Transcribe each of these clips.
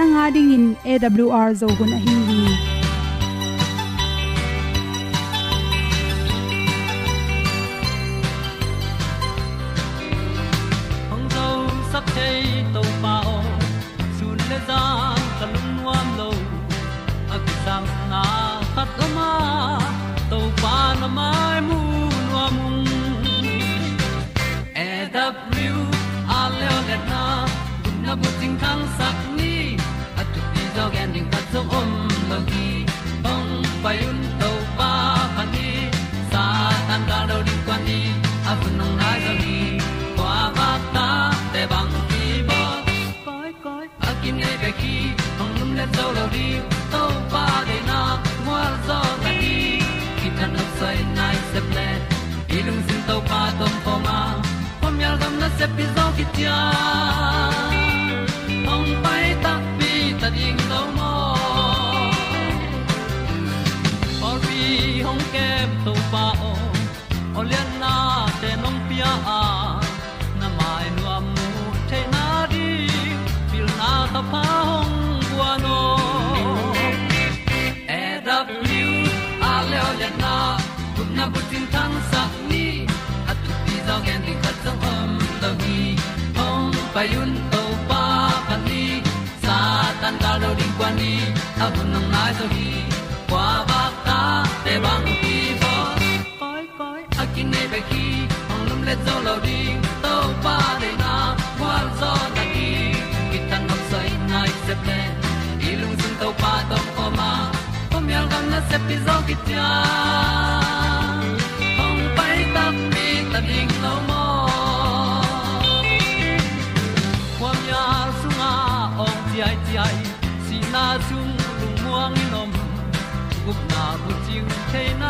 Nanga dingin awr zo hun a hi tan nai se ple ilung sin to pa tom pa ma pom yal gam na se pi zo ki tia hong pai ta pi ta ding mo or bi hong kem to pa na bu tin tan sa ni at tu pi zo gen di khat song om lo gi hong pa yun to pa pa ni sa tan da lo ding kwan ni. A bu nang mai so hi kwa ba ta te bang ki bo koi koi a kin nei ba ki ong lum le zo lo ding to pa de na kwa zo na ki ki tan nok sai nai se pe ilung sun to pa tom ko ma. Pom yal gam na se pi zo ki tia cannot.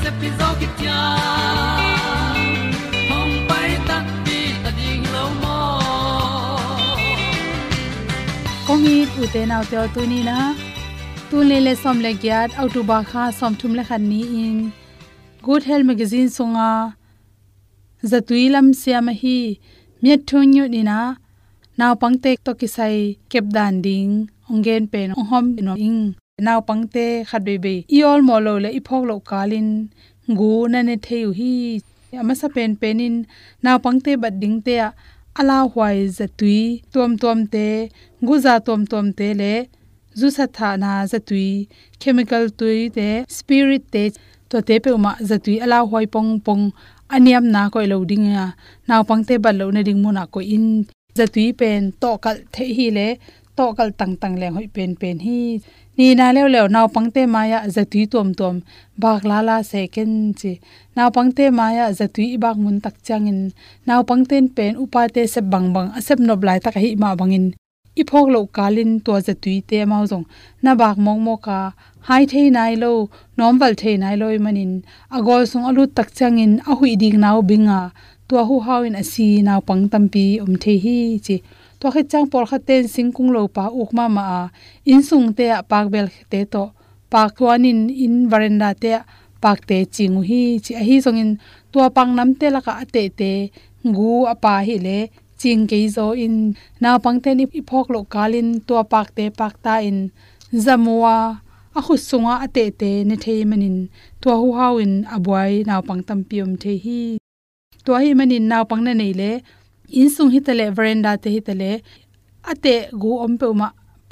se pi zo ki tia hong pai ta pi ta ding lo mo kong i u te nau te tu ni na. Tu le le som le gyat au tu ba kha som thum le khan ni in. Good health magazine songa. Zatui lam sia ma hi. Miat thung nyu ni na. Naw pang tek to ki sai kep dan ding. Ongen pen ong hom no. Ing naw pangte khat be be. I ol mo lo le i phok lo kalin. Gu na ne theu hi. Ama sa pen penin. Naw pangte bad ding te ala hwai za tui. Tom tom te gu za tom tom te le zu sa tha na za tui. Chemical tui te, spirit te, to te pe ma za tui. Ala hwai pong pong, aniam na ko lo ding ya naw pangte bal lo na ding mu na ko in. Za tui pen to kal the hi le to kal tang tang leng hoi pen pen hi. Ni na lew lew naw pangte maya zatui tom tom bak la la second chi. Naw pangte maya zatui bak mun tak changin naw pangten pen upa se bang bang asep nob lai tak hi ma bangin i phok lo kalin to zatui te mau jong na bak mong mo ka, hai thei nai lo, nom wal thei nai loi manin agol sung alu tak changin a hui ding naw binga. To hu hawin asi naw pang tampi om the hi chi to khe chang por kha ten sing kung lo pa uk ma ma a in sung te a pak bel te to pak tuanin in veranda te pak te chingu hi chi a hi zong in to pang nam te la ka te te ngu apa hi le ching ke zo in na pang te ni phok lo kalin to pak te pak ta in zamwa a khu sunga ate te ne thei manin to hu hawin abwai na pang tam piom the hi to hi manin na pang na nei le insung hitale, veranda te hitale. Ate gu om pe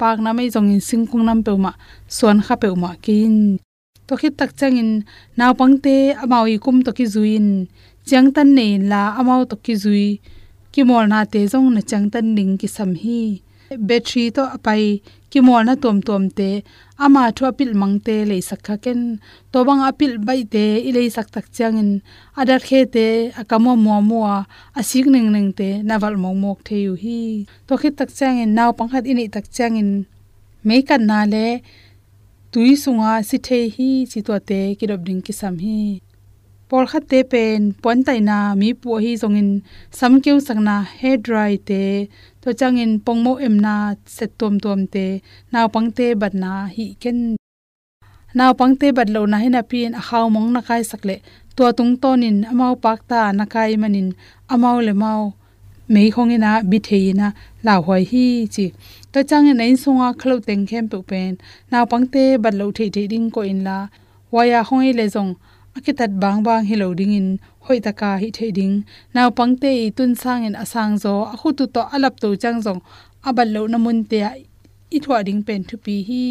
pak na mai jong in singkung nam pe ma suan kha pe ma kin to khit tak chang in naw pangte amawi kum to ki zuin chang tan nei la amau to ki zui. Ki mol na te jong na chang tan ning ki sam hi. Battery to apai ki mol na tom tom te ama thu apil mangte le sakha ken. To bang apil bai te i le sak tak changin adar khe te akamo mo mo asik ning ning te, nawal mong mok the yu hi. To khit tak changin naw pangkhat ini tak changin me kan na le, tui sunga si the hi chi to te ki rob ding ki sam hi. Por khat te pen pon tai na, mi pu hi zongin. Sam keu sakna hair dry te to changin pongmo emna set tom tom te naw pangte bat na hi ken. Naw pangte bat lo na hina pin a khaw mong na kai sakle. To tung tonin amau pak ta na kai manin amau le mau mei khongina bi theina la hoi hi chi. To changin nei songa khlo teng khem pu pen. Naw pangte bat lo thei thei ding ko in la. Waya hoi le jong akitat bang bang hi ding in hoi taka hi thading naw pangte i tun sang en asang zo. A khu tu to alap tu chang jong abal lo namun te i thwa ding pen thu pi hi.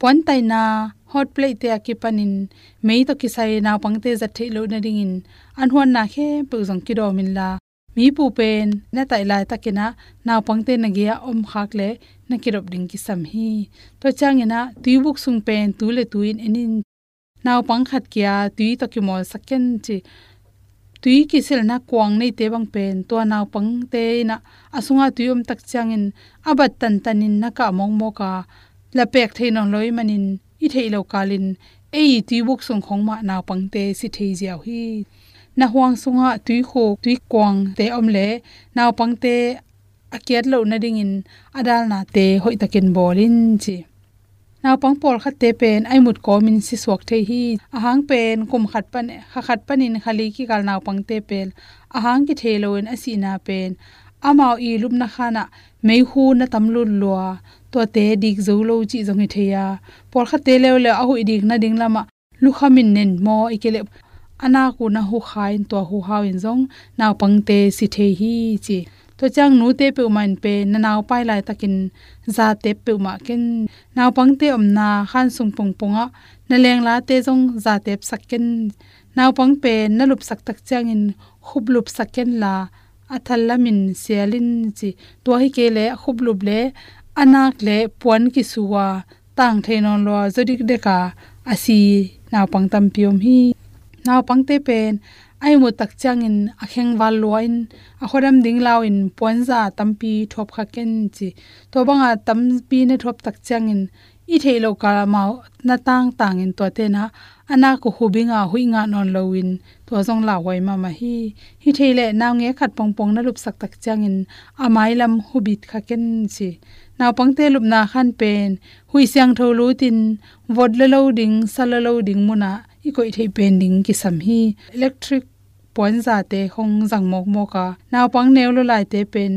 Pon tai na, hot plate te ki panin mei to kisai naw pangte za thei lo na ding in. An huan na khe pu zong ki do min la. Mi pu pen, na tai lai takina naw pangte na gya om khak le, na kirop ding ki sam hi. To changena tuibuk sung pen tu le tuin enin naw pang khat kya tui to ki mol saken chi tui ki sel na kwang nei te bang pen to naw pang te na. Asunga tuium tak changin abat tan tanin na ka mong mo ka la pek thein on loi manin i theilo kalin ei tui buk sung khong ma naw pang te si thei jiao hi na huang sunga tui kho tui kwang te om le naw pang te akiat lo na ding in adal na te hoi takin bolin chi naw pang pol khat te pen ai mut ko min si suak the hi ahang pen kum khat pan kha khat panin khali ki kal naw pang te pel ahang ki theloin asina pen amao i lup na khana mei hu na tamlun lua to te dik zo lo chi jong hi theya por kha te le le a hu dik na ding lama lu khamin nen mo ikele ana ku na hu khain to hu hawin jong naw pang te si the hi chi to chang nu te pe man pe na naw pai lai takin za te pe ma ken. Naw pang te om na khan sung pong ponga na leng la te jong za te sak ken. Naw pang pe na lup sak tak chang in khub lup sak ken la athal lamin sialin chi to hi ke le khub lup le anak le puan ki suwa tang thainon lo zodik deka asi naw pang tam piom hi. Naw pang te pen ai mu tak changin a kheng wal loin a khoram ding law in ponza tampi thop kha ken chi. To banga tampi ne thop tak changin i theilo ka ma na tang tang in to te na ana ko hubinga huinga non lowin to jong la hoi ma ma hi. Hi theile naw nge khat pong pong na lup sak tak changin amai lam hubit kha ken chi. Naw pangte lup na khan pen. Hui siang tholu tin, vod le lo ding, sal lo ding muna koi thei pending ki sam hi electric point za te hong jang mok mok ka naw pang neu lo lai te pen.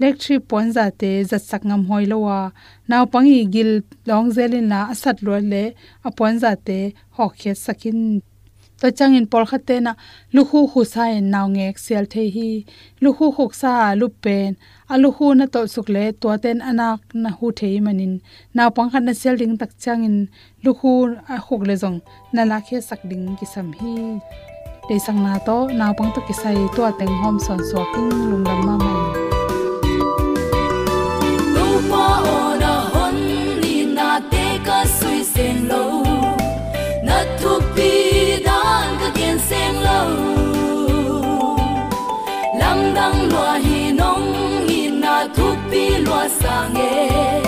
Electric point za te zat sak ngam hoi lo wa naw pang i gil long zelin la asat lo le a point za te hok khet sakin to changin pol khate na lu khu khu sa en naw nge excel the hi lu khu khu sa lu pen a lu khu na to suk le to ten anak na hu thei manin naw pang khat na sel ding tak changin lu khu a khuk le jong na la khe sak ding ki sam hi te sang na to naw pang to ki sai to teng hom son so king lung lam ma mai. Pi lo sang e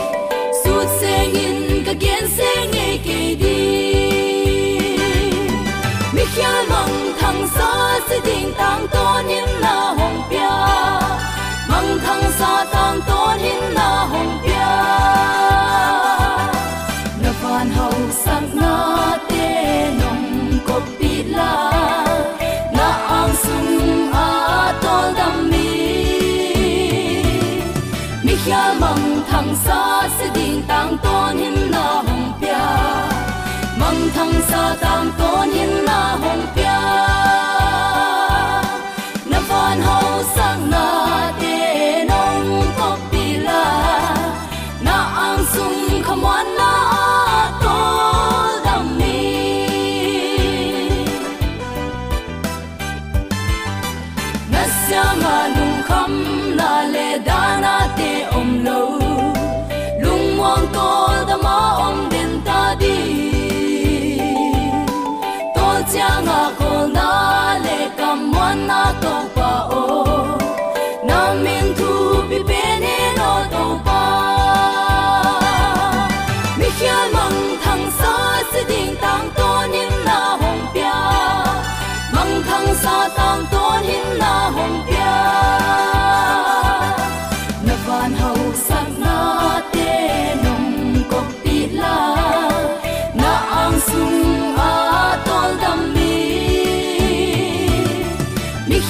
su sen ka gen sen e ke di mi khia mang thang sa se ding tang to nin na hong pia mang thang sa sa Tam to nin na hong to changa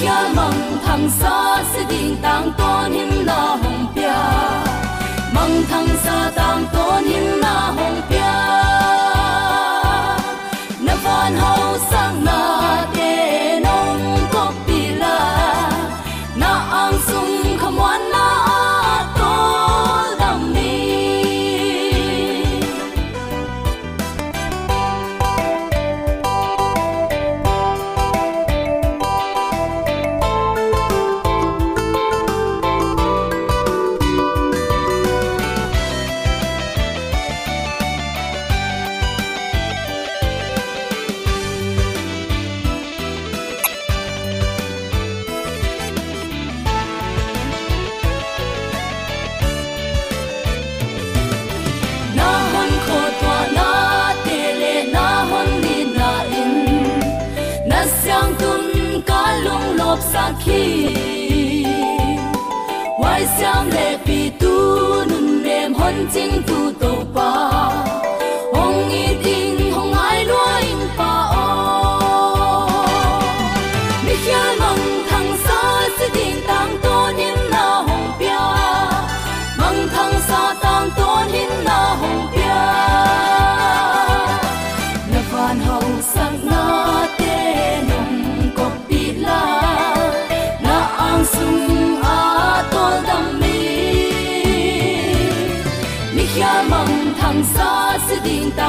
cha mong mang xa sa se tang tôn him la hồng pia. Mong thang sa tang tôn him la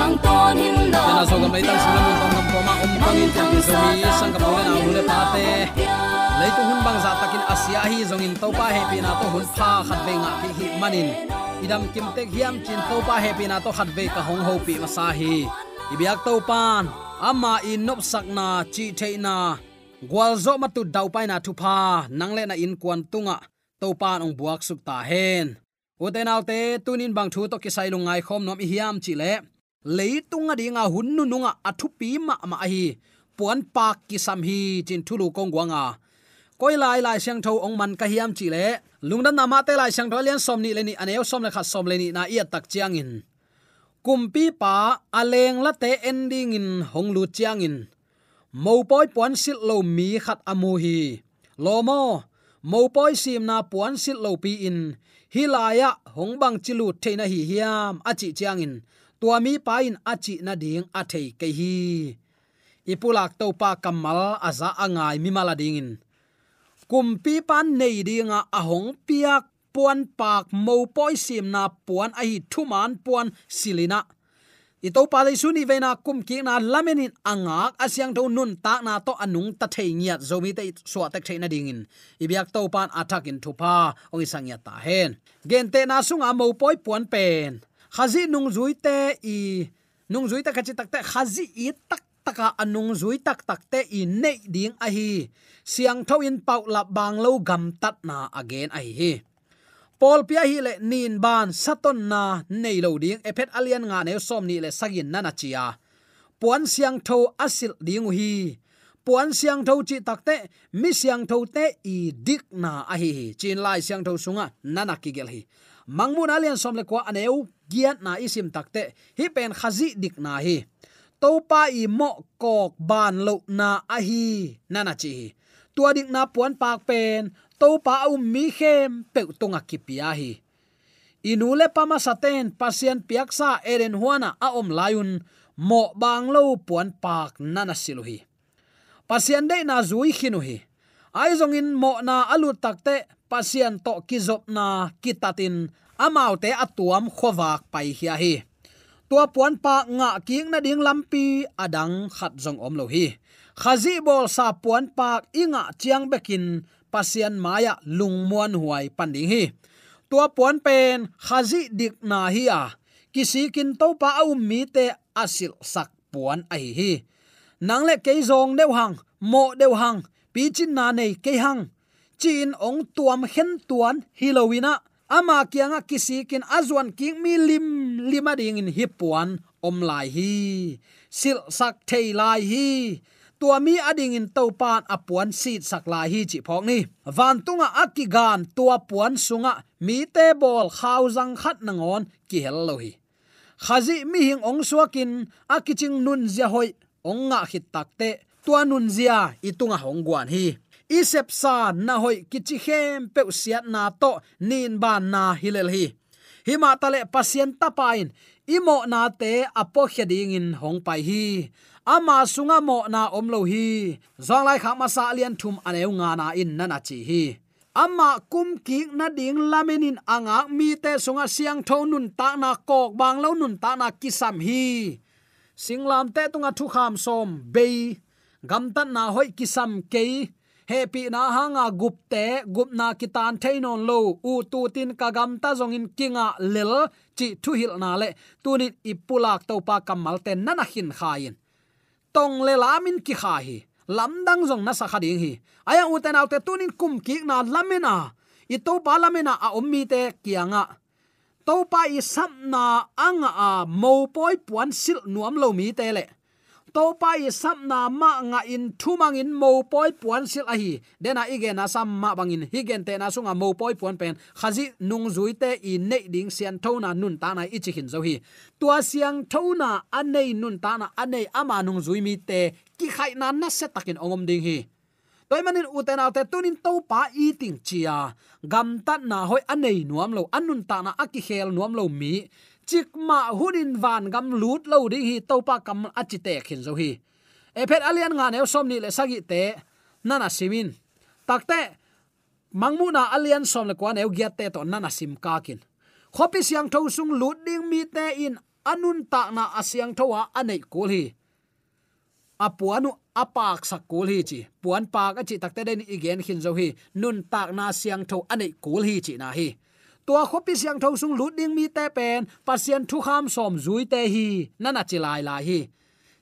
ding tang dạ to nim na na so gam lai tang sing lam tong gam ko ma um pang in tang so mi sang ka pole na hule pa te lei tu hun bang za takin asia hi zong in to pa he pi na to hun pha khat ve nga ki hi manin idam kim tek hiam chin to pa he pi na to khat ve ka hong ho pi ma sa hi ibyak to pan, ama in nop sak na, chi the na. Gwal zo ma tu dau pai na thu pha, nang le na in kwan tunga. To pan ong buak suk ta hen uten autte tunin bang thu to ki sai lungai khom nom hiam chi le leitunga dinga hunnu nunga athupi ma ma hi puan pak ki sam hi chin thulu kong gwanga koi lai lai sang tho ong man ka hiam chi le. Lungdan nama te lai sang tho lian som ni le ni aneu som le kha som le ni na ia tak chiang in. Kumpi pa aleng la te ending in hong lu chiang in. Mo poi puan sil lo mi khat amu hi. Lomo mo poi sim na puan sil lo pi in. Hilaya hongbang chilu theina hi hiam achi chiang in tua mi pa in achi na ding a thei ke hi. Ipulak to pa kamal aza angai mi mala ding in kumpi pan nei dinga ahong piak puan pak mo poi sim na puan a hi thuman puan silina. I to pa le su ni vena kum ki na lamenin angak asyang tho nun ta na to anung ta thei ngiat zomi te so tak thei na ding in i biak to pan athak in thupa ong isang ya ta hen. Gen te na sunga mo poi puan pen khazi nung zui te i, nung zui ta kachi tak te khazi i tak taka anung zui tak tak te i nei ding a hi. Siang tho in pau la bang lo gam tat na again a hi. Paul pia hi le nin ban, saton na nei lo ding. Ephet alian nga ne som ni le sagin nana chia puan siang tho asil ding hi. Puan siang tho chi takte, mi siang tho te i dik na a hi chin lai siang tho sunga nana ki gel hi mangmun alian somle kwa aneu, giat na isim takte. Hi pen khazi dik na hi. To pa i mo kok ban lo na a hi nana chi tua dik na puan pak pen to pa um mi khem pe tunga kipia hi. Inule pama saten pasien piaksa eren huana a om layun, mo bang lo puan pak nana siluhi pasien de na zui khinu hi. Ai in mo na alu takte pasien to kizop na kitatin amau te atuam khowak pai hi hi. Tua puan pa nga king na ding lampi adang khat zong om lo hi. Khazi bol sa puan pa inga chiang bekin pasian maya lungmuan huai panding hi. Tua puan pen khazi dik na hi a. Kisi kin to pa au mi te asil sak puan ai hi. Nang le ke zong deu hang mo deu hang pi chin na nei ke hang chin ong tuam hen tuan hilowina ama kianga kisi kin azwan king mi lim, lima ding in hipuan om lai hi. Sil sak thei lai hi. Tua mi ading in to pan apuan sit sakla hi chi phok ni. Van tunga akigan tua puan sunga, mi te bol khaw khat nangon ki hel lo hi. Khazi mi hing ong suakin akiching nun zia hoi, ong nga hit takte tua nun zia itunga hongwan hi isep sa na hoi kichi hem pe siat na to nin ban na hilel hi. Hima tale pasien tapain imo na te apo khading in hong pai hi. Ama sunga mo na omlo hi. Zong lai kha ma sa lian thum aneu nga na in nana chi hi. Ama kum ki na ding lamenin anga mi te sunga siang tho nun ta na kok bang lo nun ta na kisam hi. Singlam te tunga thu kham som be gam tan na hoi kisam ke hepi na hanga gupte gupna na kitan thainon lo, u tu tin kagam ta zongin kinga lel, chi thu hil na le. Tunit ipulak to pa kamal te nana hin khain. Tong le lamin ki kha hi lamdang zong na sakha ding hi. Aya uten autte tunin kum ki na lamena. I to pa lamena a ommi te kianga. To pa i samna anga a mo poi puan sil nuam lo mi te le to pa i sam na ma nga in thumang in mo poi puan sil a hi. Dena ige na sam ma bangin. Higen te na sunga mo poi puan pen. Khazi nung zui te i nei ding sian thona nun ta na ichi hin zo hi. Tua siang thona anei nun ta na anei ama nung zui mi te ki khai na na se takin ongom ding hi. Toy manin uten alte tunin to pa i chia. Gam tat na hoi anei nuam lo anun ta na aki khel nuam lo mi chik ma hunin van gam lut lo ding hi topa kam achite khin zo hi. Ephet alian nga ne som ni le sagi te, nana simin takte mangmu na alian som le kwan eu giat te to nana sim ka kin. Khopi siang tho sung lut ding mi te in, anun ta na asiang tho wa anei kul hi. Apuanu apak sak kul hi chi. Puan pak achi takte den igen khin zo hi. Nun tak na siang tho anei kul hi chi na hi tua khopi siang thau sung lut ding mi te pen pasien thu kham som zui te hi. Nana chilai lai hi.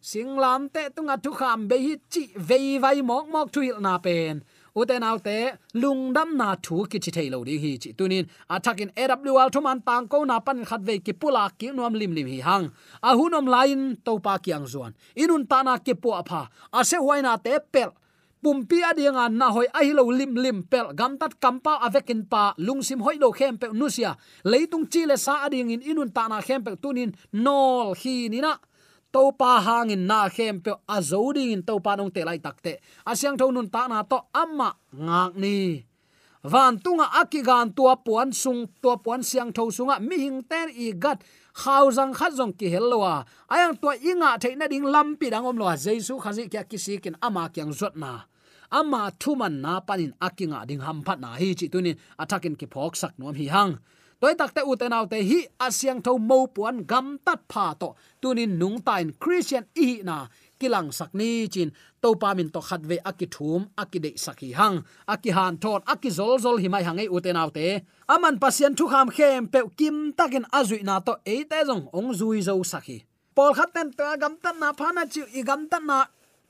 Singlam te tunga thu kham be hi chi vei vai mok mok thu na pen uten autte lungdam na thu ki chi thailo ding hi chi tunin à, attacking awl thuman tang ko na pan khat ve ki pula ki nuam lim lim hi hang a à, hunom lain to pa kyang zuan inun ta na ki pu apha à ase huaina te pel pumpi adianga na hoi ai lo lim lim pel gam tat kampa avekin pa lungsim hoi do khem pe nusia leitung chi le sa ading in inun ta na khem pe tunin nol hi ni na. To pa hangin na khem pe azoding in to pa nong te lai takte asyang thon nun ta na to amma ngak ni. Van tunga akigan tua puan sung, tua puan siang tho sunga mi hing ten i gat khaw jang khat jong ki helwa ayang tua inga theina ding lampi dang om lo jesu khazi kya kisikin ama kyang zot na. Ama thuman na panin akinga ding ham phat na. Hi chi tunin atakin ki phok sak nom hi hang. Toy takte nào te hi asyang tho mo puan gam tat pha to. Tunin nung tain christian i na kilang sakni chin topa min to khat ve akithum akide sakhi hang akihan thon akizol zol himai hangai uten autte. Aman pasien thu kham khem pe kim takin azui na to eite jong ong zui zo sakhi. Pol khaten ta gam tan na phana chi i gam tan na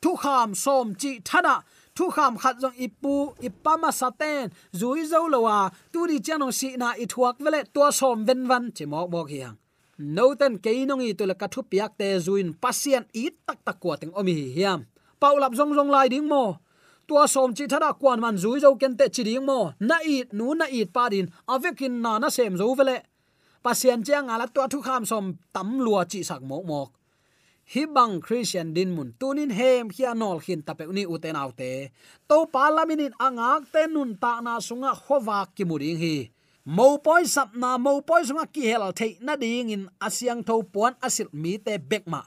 thu kham som chi thana. Thu kham khat jong ipu ipama saten zui zo lowa tu ri chanong si na i thuak vele to som ven van, chi mok mok hiang no ten ke nong i to la ka piak te zuin pasien i tak tak ko teng omi hiam. Paulap zong zong lai ding mo. Tua som chi thada kwan man zui zo ken te chi ding mo. Na i, nu na i pa din avekin na na sem zo vele. Pasien chiang ala tua thu kham som tam lua chi sak mo mok. Hi bang christian din mun tunin hem hia nol hin tape uni uten autte to palaminin angak te nun ta na sunga khowa ki muring hi mo poi sap na mo poi sunga ki hel thei na ding in asyang tho puan, asil mi te bekma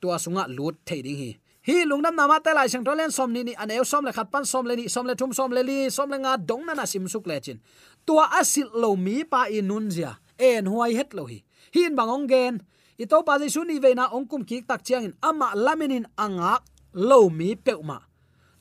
tua sunga lut thei ding hi hi lungnam nama te lai sang tolen som ni ni aneu som le khat pan som le ni som le thum som le li som le nga dong na na sim suk le chin tua asil lo mi pa in nun zia. En huai het lo hi hin bangong gen i to pa jesu ni ve na ong kum ki tak chiang in ama laminin angak lo mi peuma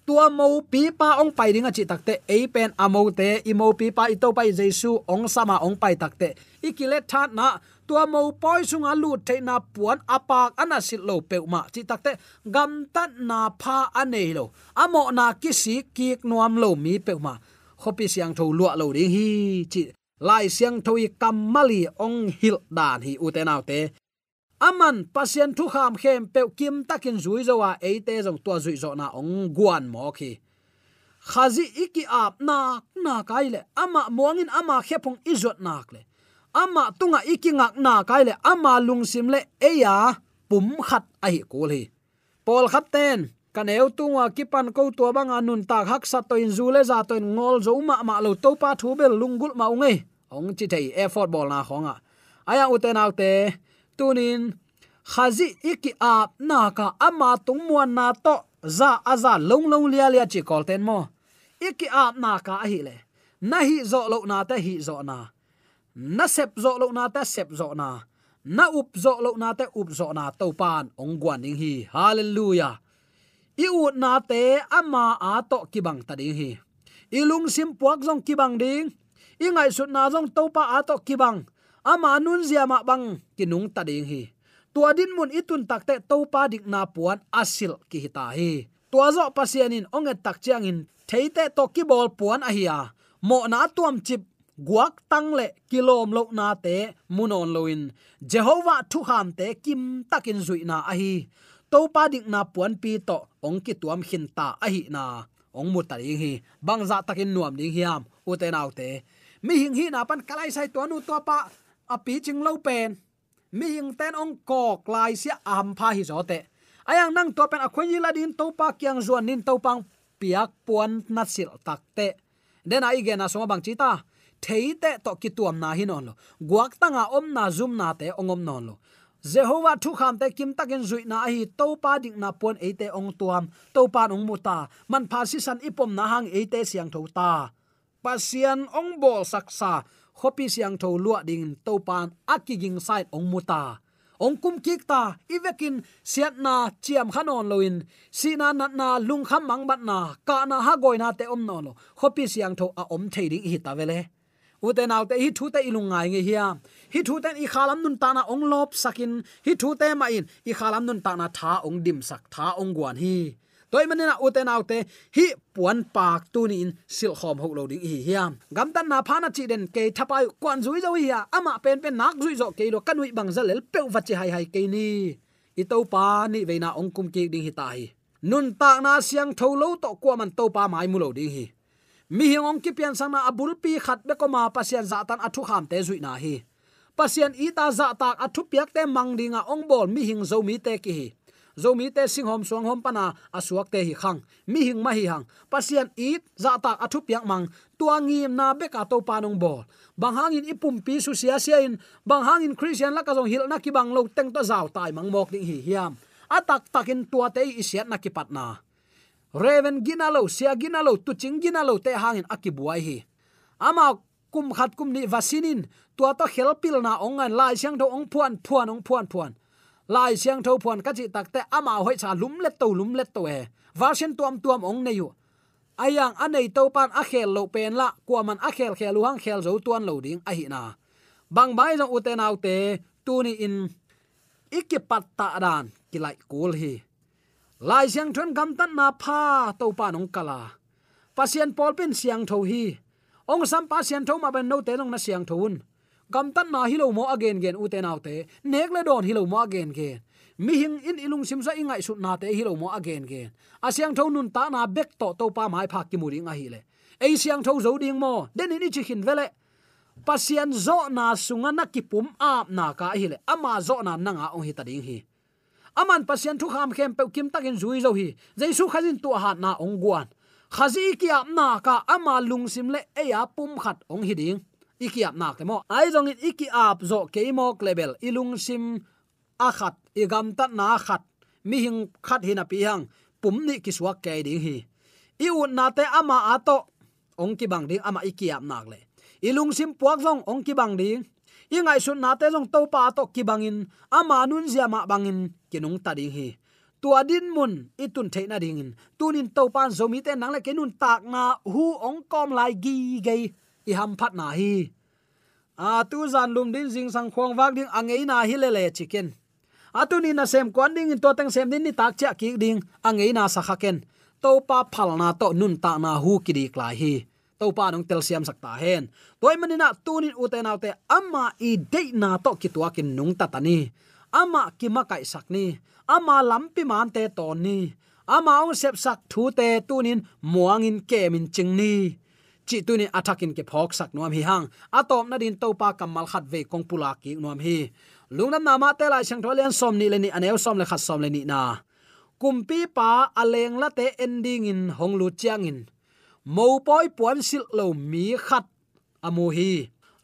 tua mo pi pa ong pai ringa chi takte e pen amo te, i mo pi pa i to pai jesu ong sama ong pai takte ikile that na, tua mo poi sunga lu te na puan apak ana sit lo peuma chi takte gam tat na pha ane lo. Amo na kisi kik nuam lo mi peuma khopi siang tho lua lo ding hi chi. Lai siang thoi kamali ong hil dan hi utenaw te aman pasien thu kham khem pe kim takin zui zowa eite jong tua zui zo na ong guan mo khi. Khazi iki ap na na kaile ama muangin ama khepong izot nak le. Ama tunga iki ngak na kaile ama lungsim le. Eya pum khat ai kul hi. Pol khat ten kaneu tunga kipan ko to bang anun tak hak sa to in zule za to in ngol zo ma ma lo to pa thu bel lungul ma unge. Ong chi thei effort bol na khonga. Aya uten autte tunin khazi iki ap na ka ama tung muan na to za aza long long lia lia chi kol ten mo. Iki ap na ka hi le. Na hi zo lo na ta hi zo na. Na sep zo lo na ta sep zo na. Na up zo lo na ta up zo na. To pan ong guan ding hi. Hallelujah. I u na te ama a to kibang ta ding hi. Ilung sim puak zong ki bang ding. I ngai sut na zong to pa a to kibang ama nun zia ma bang kinung ta ding hi. Tua din mun itun takte to pa dik na puan asil ki hita hi. Tua zo pasianin onge tak chiang in theite to ki bol puan a hiya mo na tuam chip guak tang le kilom lo na te munon loin jehovah thu ham te kim takin zui na a hi. To pa dik na puan pi to ong ki tuam hin ta a hi na. Ong mu ta hi. Bang za takin nuam ding hiam. U te nau te. Mi hing hi na pan kalai sai to nu to pa api ching lo pen. Mi hing ten ong ko klai sia am pha hi zo te. Ayang nang to pen akhoi la din to pa kyang zuan nin to pang piak puan na sil tak te. Den ai ge na so bang chi ta. Theite to ki tuam na hin on lo. Guak tanga om na zum na te ongom non lo. Jehovah thu kham te kim takin zui na hi to pa ding na pon e te ong tuam. To pa ong muta man pha si san ipom na hang e te siang tho ta. Pasian ong bol saksa khopi siang tho lua ding to pan akiging side ong muta. Ong kum kik ta, ivekin siat na chiam khanon loin. Si na na lung kham mang bat na, ka na ha goi na te om no lo. Khopi siang tho a om thei ding hi ta vele. Uten autte hi thu te ilung ngai nge hiya hi thu ten i khalam nun ta na ong lop sakin. Hi thu te ma in, i khalam nun ta na tha ong dim sak, tha ong guan hi toy manena uten autte, hi puan pak tu ni in sil khom ho lo ding hi hiam gam tan na phana chi den ke thapai kwan zui zo hi ama pen pen nak zui zo ke lo kanui bang zalel pe wa chi hai hai ke ni. Itau pa ni veina ongkum ki kum ke ding hi tai nun ta na siang tholo to kwa man to pa mai mu lo ding hi. Mi hi ong ki pian sang na abul pi khat be ko ma pasian za tan athu kham te zui na hi. Pasian ita za tak athu piak te mang dinga ong bol mi hing zo mi te ki hi zomi te sing hom suang hom pana asuak te hi khang. Mi hing ma hi hang. Pasien it za ta athu piak mang. Tuangim na be ka to panung bol. Bang hangin ipum pi su sia sia in. Bang hangin christian la ka jong hil na ki bang lo teng to zaw tai mang mok ding hi hiam. Atak takin tua te isiat na ki pat na. Reven ginalo sia ginalo tu ching ginalo te hangin akibuai hi. Ama kum khat kum ni vasinin tua to helpil na ongan lai siang do ong puan puan, ong puan puan lai siang tho phuan ka chi takte ama hoi cha lum let to lum let to e version tuam tuam ong ne u ayang anei to pan a khel lo pen la kwa man a khel khelu luang khel zo tuan lo ding a hi na bang bai jong uten autte tu ni in ikipat ta dan kilai kul hi lai siang thon gam tan na pha to pan ông kala pasien pol pen siang tho hi ong sam pasien tho ma ben no te long na siang thon gam tan na hi lo mo again gen u te nau te. Nek le don hi lo mo again gen. Mi hing in ilung sim sa ingai su na te hi lo mo again gen. Asyang tho nun ta na bek to to pa mai phak ki muri nga hi le. Ei siang tho zo ding mo. Den ni chi hin vele pasian zo na sunga na ki pum ap na ka hi le. Ama zo na nanga ong hi ta ding hi. Aman pasian thu kham khem pe kim takin zui zo hi. Jaisu khazin tu ha na ong guan. Khazi ki ap na ka ama lung sim le. E ya pum khat ong hi ding iki ap nak mo. Ai zong in iki ap zo ke mo level. Ilung sim a khat gam ta na khat mi hing khat hina pi hang. Pum ni ki suak ke ding hi. I u na te ama ato. Ong ki bang ding ama iki ap nak le. Ilung sim puak zong ong ki bang ding. I ngai sun na te zong to pa to ki bangin. Ama nun zia ma bangin. Kinung ta ding hi. Tua din mun. Itun theina ding in. Tunin to pan zomi te nang le kenun tak na hu ong kom lai gi gei i ham phat na hi. A tu zan lum din jing sang khong wak ding angei na hi le le chicken a tu ni na sem kwan ding to tang sem din ni tak cha ki ding angei na sa khaken to pa phal na to nun ta na hu ki di kla hi. To pa nong tel siam sakta hen. Toy manina tunin uten autte amma i de na to ki tua kin nung ta tani ama ki ma kai sakni ama lampi man te ton ni. Ama ong sep sak thu te tunin muangin kemin chingni chi tunin attacking ke phok sak nuam hi hang. Atom na din to pa kamal khat ve kong pula ki nuam hi. Lungnam nama te lai sang tholian som ni le anh aneu som le khat som lên ni na. Kumpi pa aleng la te ending in honglu chiang in. Mo poi puan sil lo mi khat amu hi.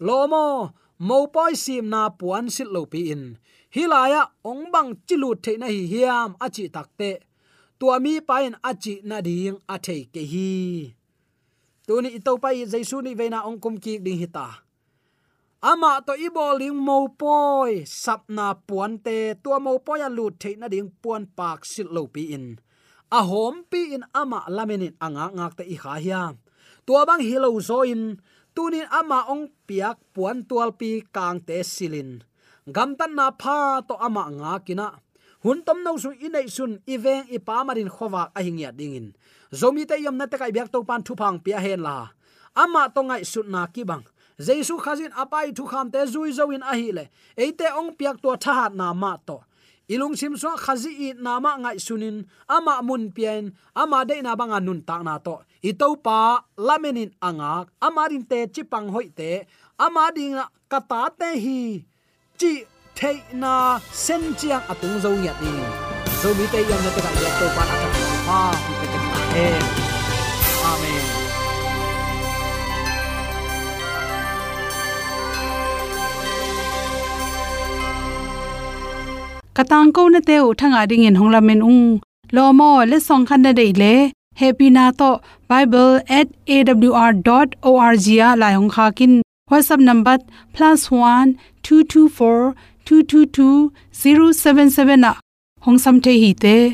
Lomo mo poi sim na puan sil lo pi in. Hilaya ong bang chilu the na hi hiam achi takte tua mi pain achi na ding a thei ke hi tuni ito pai jaisu ni veina ong kum ki ding hita. Ama to iboling mo poi sapna puante tua mo poi lu the na ding puan pak sil lo pi in. A hom pi in ama lamenin anga ngak te i kha hiam tua bang hilo zo in tunin ama ong piak puan tual pi kang te silin. Gam tan na pha to ama nga kina hun tom no su inei sun iveng i pa marin khowa a hingya dingin zomi te yam na te kai byak to pan thu phang pia hen la. Ama to ngai sut na ki bang. Jesu khazin apai thu kham te zui zo in a hi le. Eite ong piak to tha hat na ma to. Ilung sim so khazi i nama ngai sunin, ama mun pian ama de na banga nun ta na to. I to pa, lamenin anga amarin te chipang hoi te, ama ding kata te hi, chi thei na sen chiang atung zo nya ni. Zo mi te yam na te ka to pa na ta ma pi te ta e amen katang ko na te u thanga ding in hongla men ung lo mo le song khan na dei le happy na to bible@awr.org ya la hong kha kin whatsapp number +1 224 222 077 na hong sam the hi te